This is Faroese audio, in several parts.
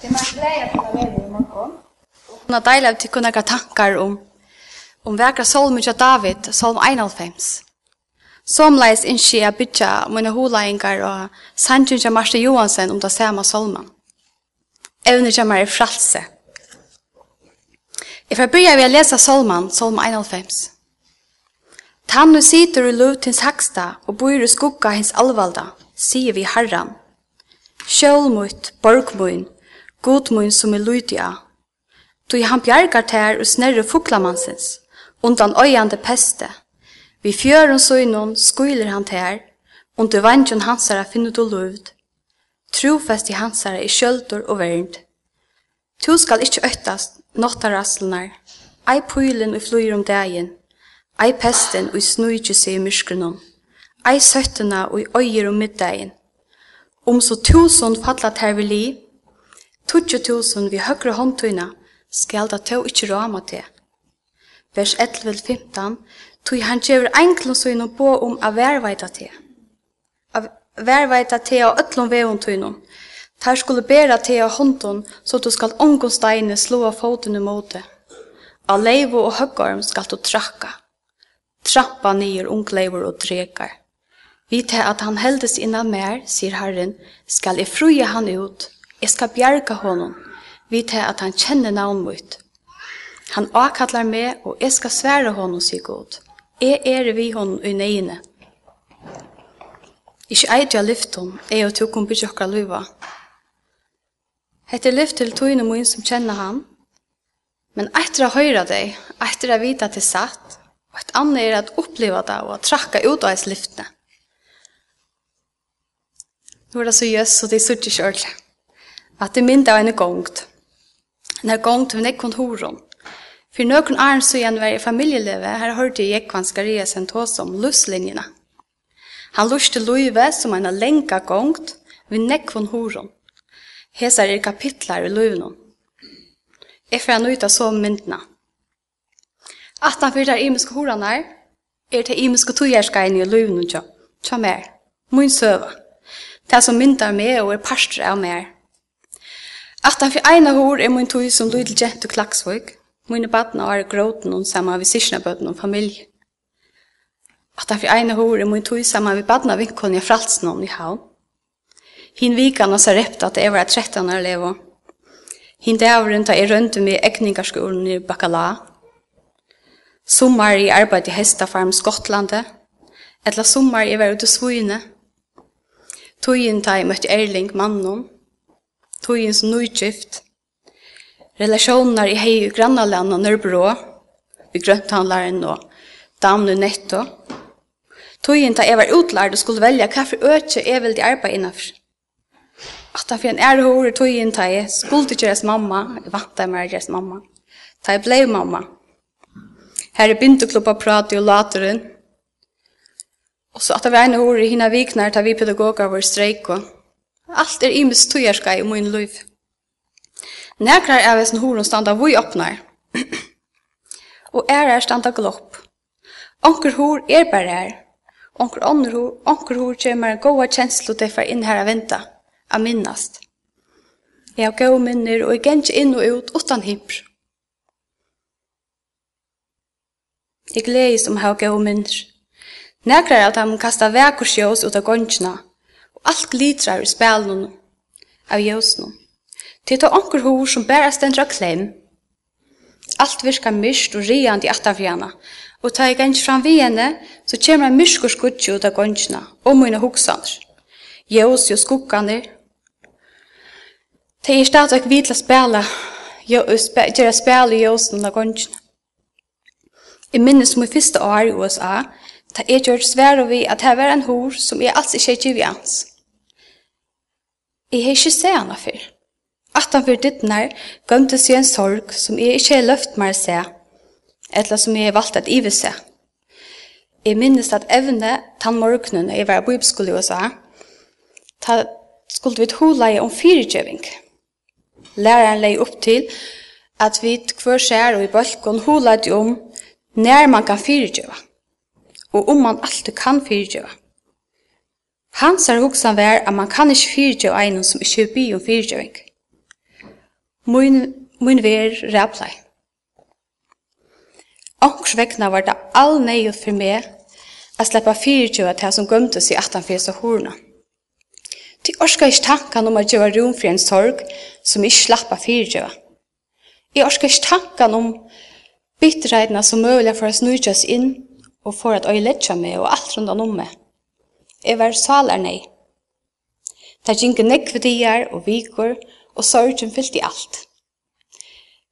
Det er man glad at kunna vara i Marokko. Och kunna dela ut till kunna tankar om om verkar solmen av David, solm 91. Somleis innskje jeg bytja mine hulaingar og sannsyn til Marste Johansen om det samme solmen. Evne til meg er fralse. Jeg får begynne ved å lese solmen, solm 91. Tann nu sitter i lutins haksta og bor i skugga hins alvalda, sier vi herran. Sjølmut, borgmun, God mun som er lydig av. Tui han bjargar ter og snerre fuklamansins, undan øyande peste. Vi fjøren søgnon skuiler han tær, undu vantjon hansara finner du luvd. Trofest i hansara i kjøldur og vernd. Tu skal ikkje øttast nottaraslunar, ei pylen og flyr om dagen, ei pesten og snujtje seg i myskrenom, ei søttena og i øyer om middagen. Om så tusen fallat her vi liv, Tudje tusen vi høyre håndtøyna, skal da tå ikkje rama til. Vers 11-15, tog han gjør enklun så innom på om a verveita til. A verveita til av ötlun vevun tøynun. Tar skulle bera til av håndtun, så du skal ongon steine slå av foten imot det. Av leivo og høggarm skal du trakka. Trappa nyer ungleivor og drekar. Vi til at han heldes innan mer, sier Herren, skal jeg fruja han ut, Jeg skal bjerga honom, vid til at han kjenner navn mitt. Han avkallar meg, og jeg skal svære honom, sier god. Jeg er vi honom i nøyene. Ikke eit jeg lyft hon, jeg og tog om bygge luva. Hette lyft til togene min som kjenner han, men etter å høre deg, etter å vite at det satt, og et annet er at oppleva det og trakka ut av hans lyftene. Nå er det så jøss, så det er sutt i ordentlig at det mindre av en gongt. En gongt hun nekkon horon. For noen arn så igjen var i familielivet, her hørte jeg Jekvann Skariasen tås om luslinjene. Han luste luive som en lenka gongt, vi nekkon horon. Hesar er kapitlar i løyvnån. Jeg får han ut av så myndene. At han fyrir der imiske horan er, er til imiske togjerskene i løyvnån, tja mer, mun søva. Det som myndar meg og er parstre av mer, At han fyrir eina hår er mun tog som lydel gent og klaksvøk. Mine badna er gråten og saman vi sysna bøtten og familie. At han fyrir eina hår er mun tog saman vi badna vinkon i fralsen i havn. Hin vikan og repta at jeg var 13 år levo. Hin dævren ta er rønte med ekningarskolen i Bakala. Sommar i arbeid i Hestafarm Skottlande. Etla sommar i var ute svojene. Tøyen ta i møtte Erling mannen tøyens nøygift, relasjoner i hei i grannaland og Nørbro, vi grønthandlaren og damne netto. Tøyen da jeg var utlærd og skulle velge hva for øke jeg ville arbeide innenfor. At da for en ærehåre tøyen da jeg skulle til deres mamma, jeg vant deg med deres mamma, da jeg ble mamma. Her er bindeklubba å prate og lateren. Og så at det var en hore i hina viknar da vi pedagoger var streik og Alt er imis tøyerskai i min liv. Nekrar er vesen horon standa vui oppnar. og er er standa glopp. Onker hor er bare er. Onker onker hor, onker hor kjemar en goa kjenslo til for inn her a venta, a minnast. Jeg har gau minner og jeg gengj inn og ut utan himpr. Jeg gleis om har gau minner. Nekrar at han kasta vekursjås ut av gongina, og alt glitrar i spelen av jøsnu. Til ta onker hår som bæra stendra klem. Alt virkar myrst og riant i atavjana, og ta jeg gans fram vi henne, så kommer en myrsk og skudje ut av gansjene, og mine hoksaner. Jøs jo skukkane. Det er stadig vi til å spela, gjøre spela i jøsene av gansjene. Jeg minnes min første år i USA, da jeg gjør svære vi at det var en hår som jeg alls ikke er hans. Jeg har ikke sett henne før. Attanfyr dittnar gømte seg en sorg som jeg ikke har løft meg å se, eller som jeg har valgt at ive se. Jeg minnes at evne tann morgenen jeg var på bibelskole i USA, ta skulle vi hula i om fyrirgjøving. Læreren leie opp til at vi hver skjer og i bølgen hula i om nær man kan fyrirgjøve, og om man alltid kan fyrirgjøve. Hans er hugsan vær at man kan ikke fyrtjø einum som ikke by om fyrtjøving. Mun, mun ver ræplei. Onks vekna var det all nøyut for meg at sleppa fyrtjøa til som gømte seg 18 av horna. Til orska ikke tankan om at gjøre rom for en sorg som ikke slappa fyrtjøa. Jeg orska ikke tankan om bitterheitene som mulig for å snudjas inn og for at øy letja meg og alt rundan om meg. Jeg var salarnei. Det gikk nekve dier og vikor, og sorgen fyllt i alt.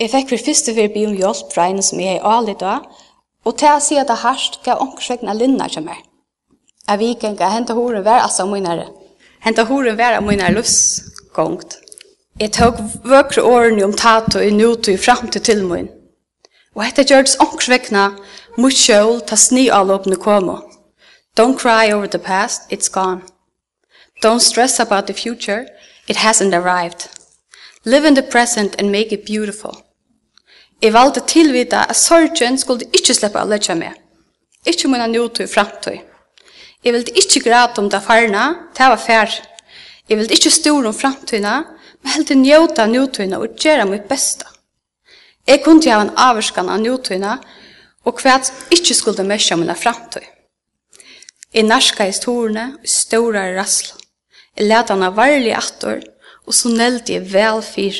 Jeg fikk for første for å om hjelp fra en som jeg er alig da, og til å si at det hardt gav omkring av linna til meg. Jeg vikenga hentet horen hver altså munere. Hentet horen hver av munere lustgångt. Jeg tok vøkre årene om tato i nuto i framtid til mun. Og hette gjørtes omkring vekna mot kjøl ta sni avlåpne komo. Don't cry over the past, it's gone. Don't stress about the future, it hasn't arrived. Live in the present and make it beautiful. Jeg valgte tilvita at sorgen skulle ikke slippe å løtja meg. Ikke mine i framtøy. Jeg ville ikke græte om det farna, det var fær. Jeg ville ikke store om framtøyna, men helt til njøta og gjøre mitt beste. Jeg kunne ha en avvarskan av nøytøyna og hva ikke skulle mørkja mine framtøy. Jeg narska i storene og ståra i rassla. Jeg let han av varlig attor, og så nelte jeg vel fyr.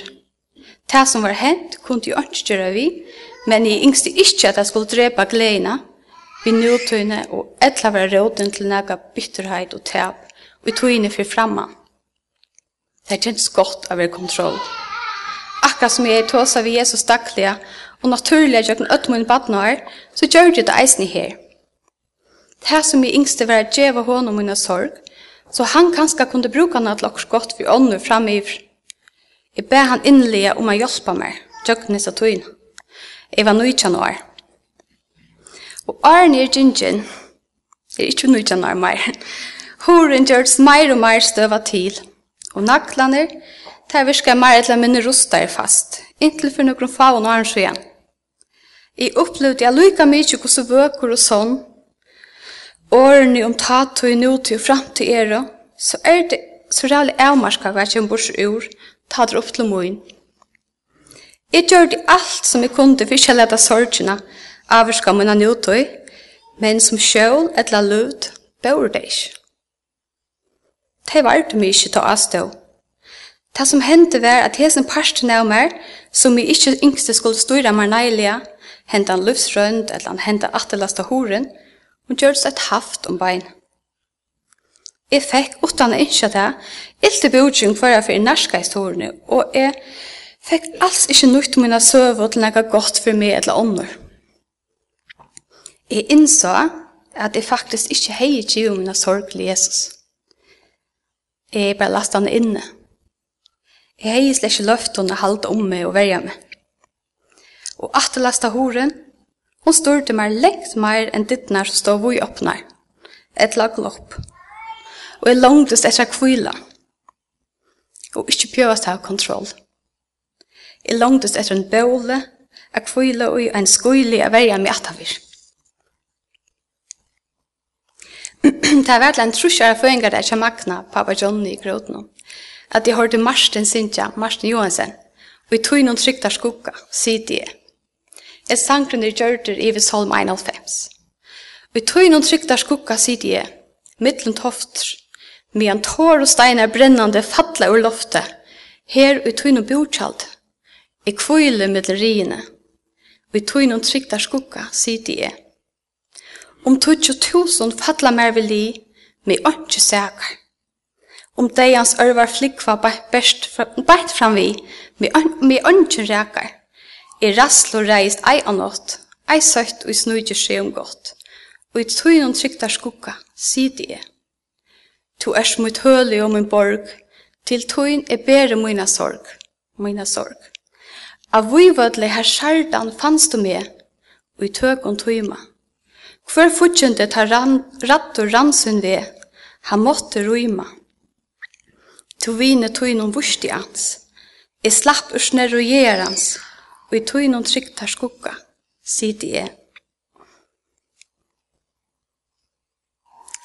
Det som var hent, kunne jeg ikke gjøre vi, men jeg yngste ikke at jeg skulle drepa gleina, vi nødtøyne og etla var råden til nega bitterheit og tæp, og i tøyne for framman. Det kjentes godt av være kontroll. Akka som jeg tåsa vi Jesus daglige, og naturlig at jeg gjør den ødmoen badnar, så gjør det det eisen i her. Det som jeg yngste var å gjøre djeva om min sorg, så han kanskje kunne bruke henne til okkurs godt vi ånder framgiver. Jeg ber han innlige om å hjelpe meg, tjøkken av tøyne. Jeg var nøytjan år. Og åren er gingen, er ikke nøytjan år mer, horen gjør det mer og mer støva til, og naklene, der virker mer eller minne rustar fast, inntil for noen faen og åren så igjen. Jeg opplevde jeg lykke mye hvordan vøker og sånn, årene om tatt og i nåtid og frem til ære, så er det så rævlig avmarska hva jeg kommer bort ur, ta det opp til moen. Jeg gjør det alt som jeg kunne for ikke å lete sorgene, av avvarska mine nåtid, men som sjøl eller lød, bør det ikke. Det var det mye til å avstå. Det som hendte var at hesen parsten av meg, som jeg ikke yngste skulle styre meg nærligere, hendte han livsrønd eller han hendte hentan av horen, og gjørst et haft om bein. Jeg fikk, utan å innskje det, ilte bjudgjeng for jeg fyrir norska historiene, og jeg fikk alls ikke nytt mine søver til noe godt for meg eller ånder. Jeg innså at jeg faktisk ikke heier om mine sorg til Jesus. Jeg bare last han inne. Jeg heier slik ikke løft henne halte om meg og verja meg. Og at jeg lasta horen, Hon styrte meg lengt mer enn dittnar som stod vi åpner. Et lag lopp. Og jeg langtist etter kvila. Og ikke pjøvast av kontroll. Jeg langtist etter en båle, a kvila og en skuili a verja meg atavir. Det var en trusjare føringar der kja makna pappa Johnny i grådnum. At jeg hørte Marsten Sintja, Marsten Johansen, og i tøynun trygtar skugga, sitte jeg er sangren i gjørter i ved Salm 91. Vi tog noen tryktar skukka sidi jeg, mittlen tofter, medan tår og steinar brennande fatla ur loftet, her vi tog noen bjortjald, i kvile mittlen riene, vi tog noen tryktar skukka sidi e. Om tutsi tusen fatla mer vi li, mi åndsju sækar. Om deians ørvar flikva bært fram vi, mi åndsju rækar i rasslo reist ei anått, ei søtt og snudjer seg om godt, og i tøynen tryktar skugga, sidi jeg. Tu ers mot høli og min borg, til tøyn er bere mina sorg, mina sorg. Av vivødle her skjerdan fanns du med, og i tøk og tøyma. Hver fortjente tar ran, ratt og ransun ved, han måtte røyma. Tu vine tøynen vursti ans, jeg slapp ur gjerans, og i tog noen trygg tar skukka, sier de jeg.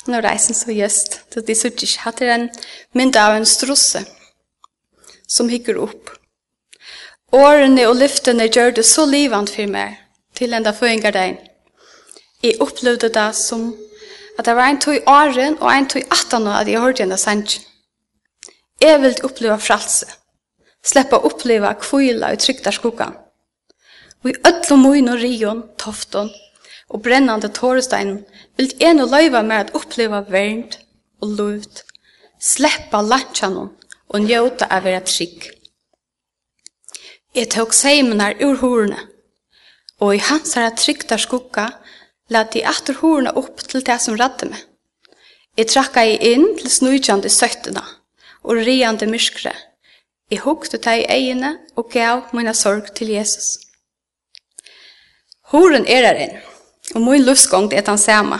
Nå reisen så gjøst, så de sier ikke hatt det en mynd av en strusse som hikker opp. Årene og lyftene gjør det så livant for meg til enda føringardein. Jeg opplevde det som at det var en tog åren og en tog attan at jeg hørte henne sannsyn. Jeg vil oppleve fralse, slippe å oppleve kvile og trygda skuggan. Og i öllum moin og rion, tofton og brennande tårestein vil en og løyva med at oppleva vernt og luft, sleppa lantjanon og njóta av vera trygg. Jeg tok seimenar ur horene, og i hans herra tryggta skugga lad de atter horene opp til det som radde meg. Jeg trakka i inn til snujtjande søttena og riande myskre. Jeg hukte det i egene og gav mina sorg til Jesus. Horen er der inn, og min løsgång er den samme.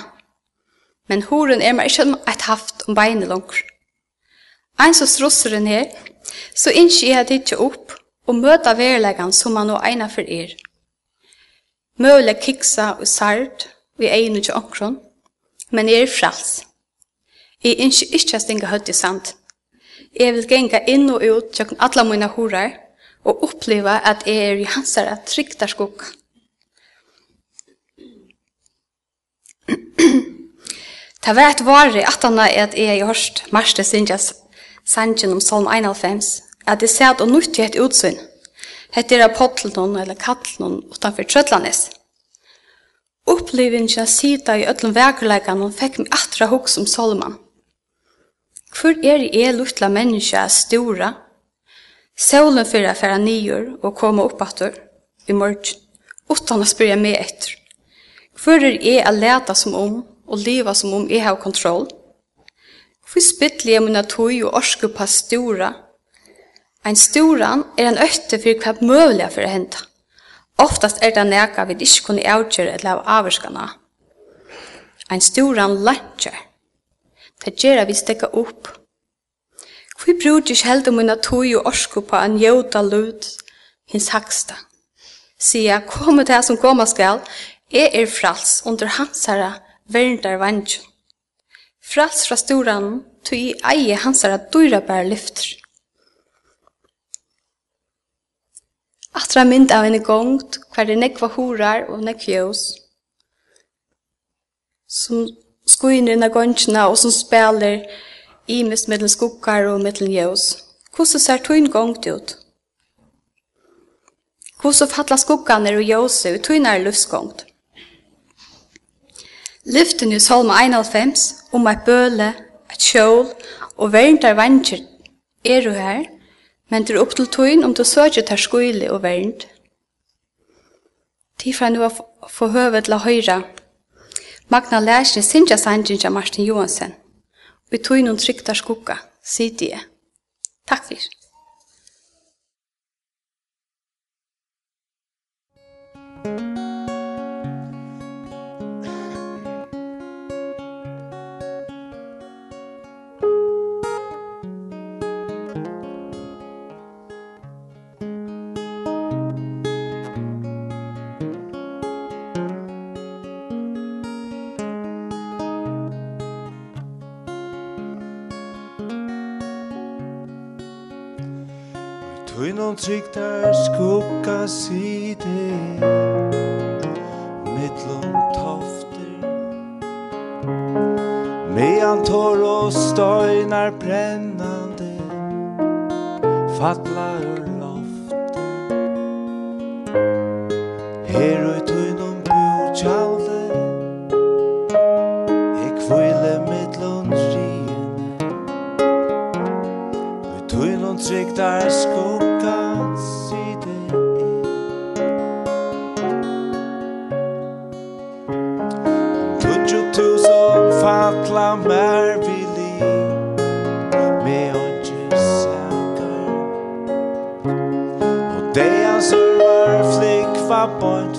Men horen er meg ikke et haft om beinet langt. Ein så strosser den her, så innskje jeg det ikke opp og møta verleggen som man nå egnet for er. Møle kiksa og sart vi egnet ikke omkron, men er frals. Jeg innskje ikke stinga høtt i sand. Jeg vil genga inn og ut til alle mine horer og oppleve at jeg er i hansara trygta skukka. Ta vært varri atana at jeg har hørt marste sinjas sangen om Psalm 91, at jeg ser at og nutt i et utsyn. Hette er apotlen eller kattlen utanfor Trødlanes. Opplivingen sida i öllum vekerleikene fikk meg atra hos om Salman. Hvor er det jeg luttla menneska stora? Solen fyrir færa nyer og koma oppater i morgen, utan å spyrja meg etter. Hvor er jeg å lete som om, og leva som om jeg har kontroll? Hvor spytler jeg min tog og orske på stora? En storan er en øtte for hva møvelig for å hente. Oftast er det neka vi ikke kunne avgjøre eller av avvarskene. En storan lantjer. Det gjør vi stekka opp. Hvor bruker ikke helt om min tog og orske på en jøda lyd, hins haksta. Sia, kom det som kommer skal, Jeg er frals under hansara verndar vantjo. Frals fra storan, tog i eie hansara dyra bær lyfter. Atra mynd av en gongt, hver er nekva horar og nekjøs, som skoiner av gongtjena og som spiller i mist mellom skukkar og mellom jøs. Hvordan ser tøyn gongt ut? Hvordan fattler skukkane og jøse i tøynar løsgongt? Lyften i Salma 91 om et bøle, et kjål og verndar vanger er du her, men du er opp til tøyen om du søker til skøyle og vernd. Tifra nu av få høve til å høyra. Magna lærsne sinja sangen Martin Johansen. Vi tøyen om trykta skugga, sier Takk fyrir. innan trygtar skugga sidi mittlum toftir. Mean tår og støynar brennande fatla ur loft her og tuinum bjutjalde ek kvile mittlum trien og tuinum trygtar skugga clamar vili me onde sakar. Og dei ansvar flikva bond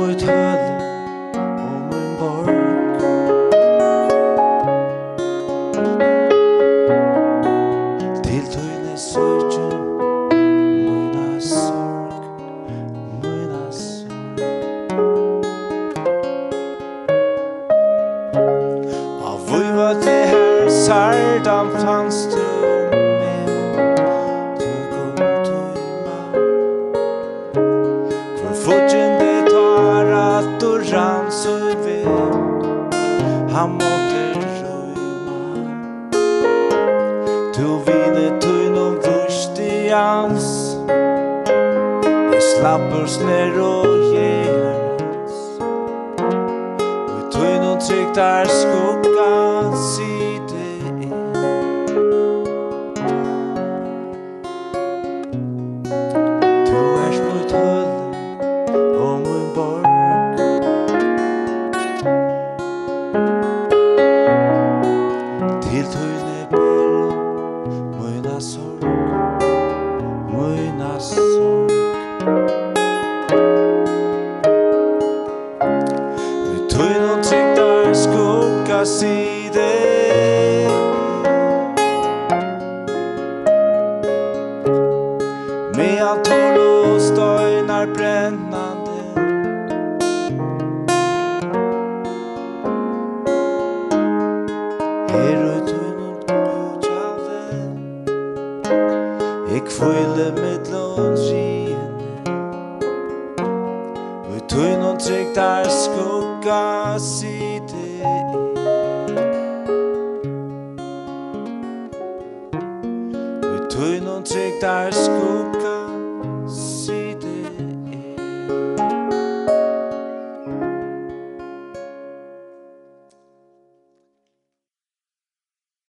og i tøle og rans ut ved Han måtte røyma To vide tøyn og vurst i hans Jeg slapper snær og gjerans Og tøyn og trygt er skugga sin Til tog Her og tøynum du tjale Ik kvile middlån skyene Og tøynum trygg der skugga si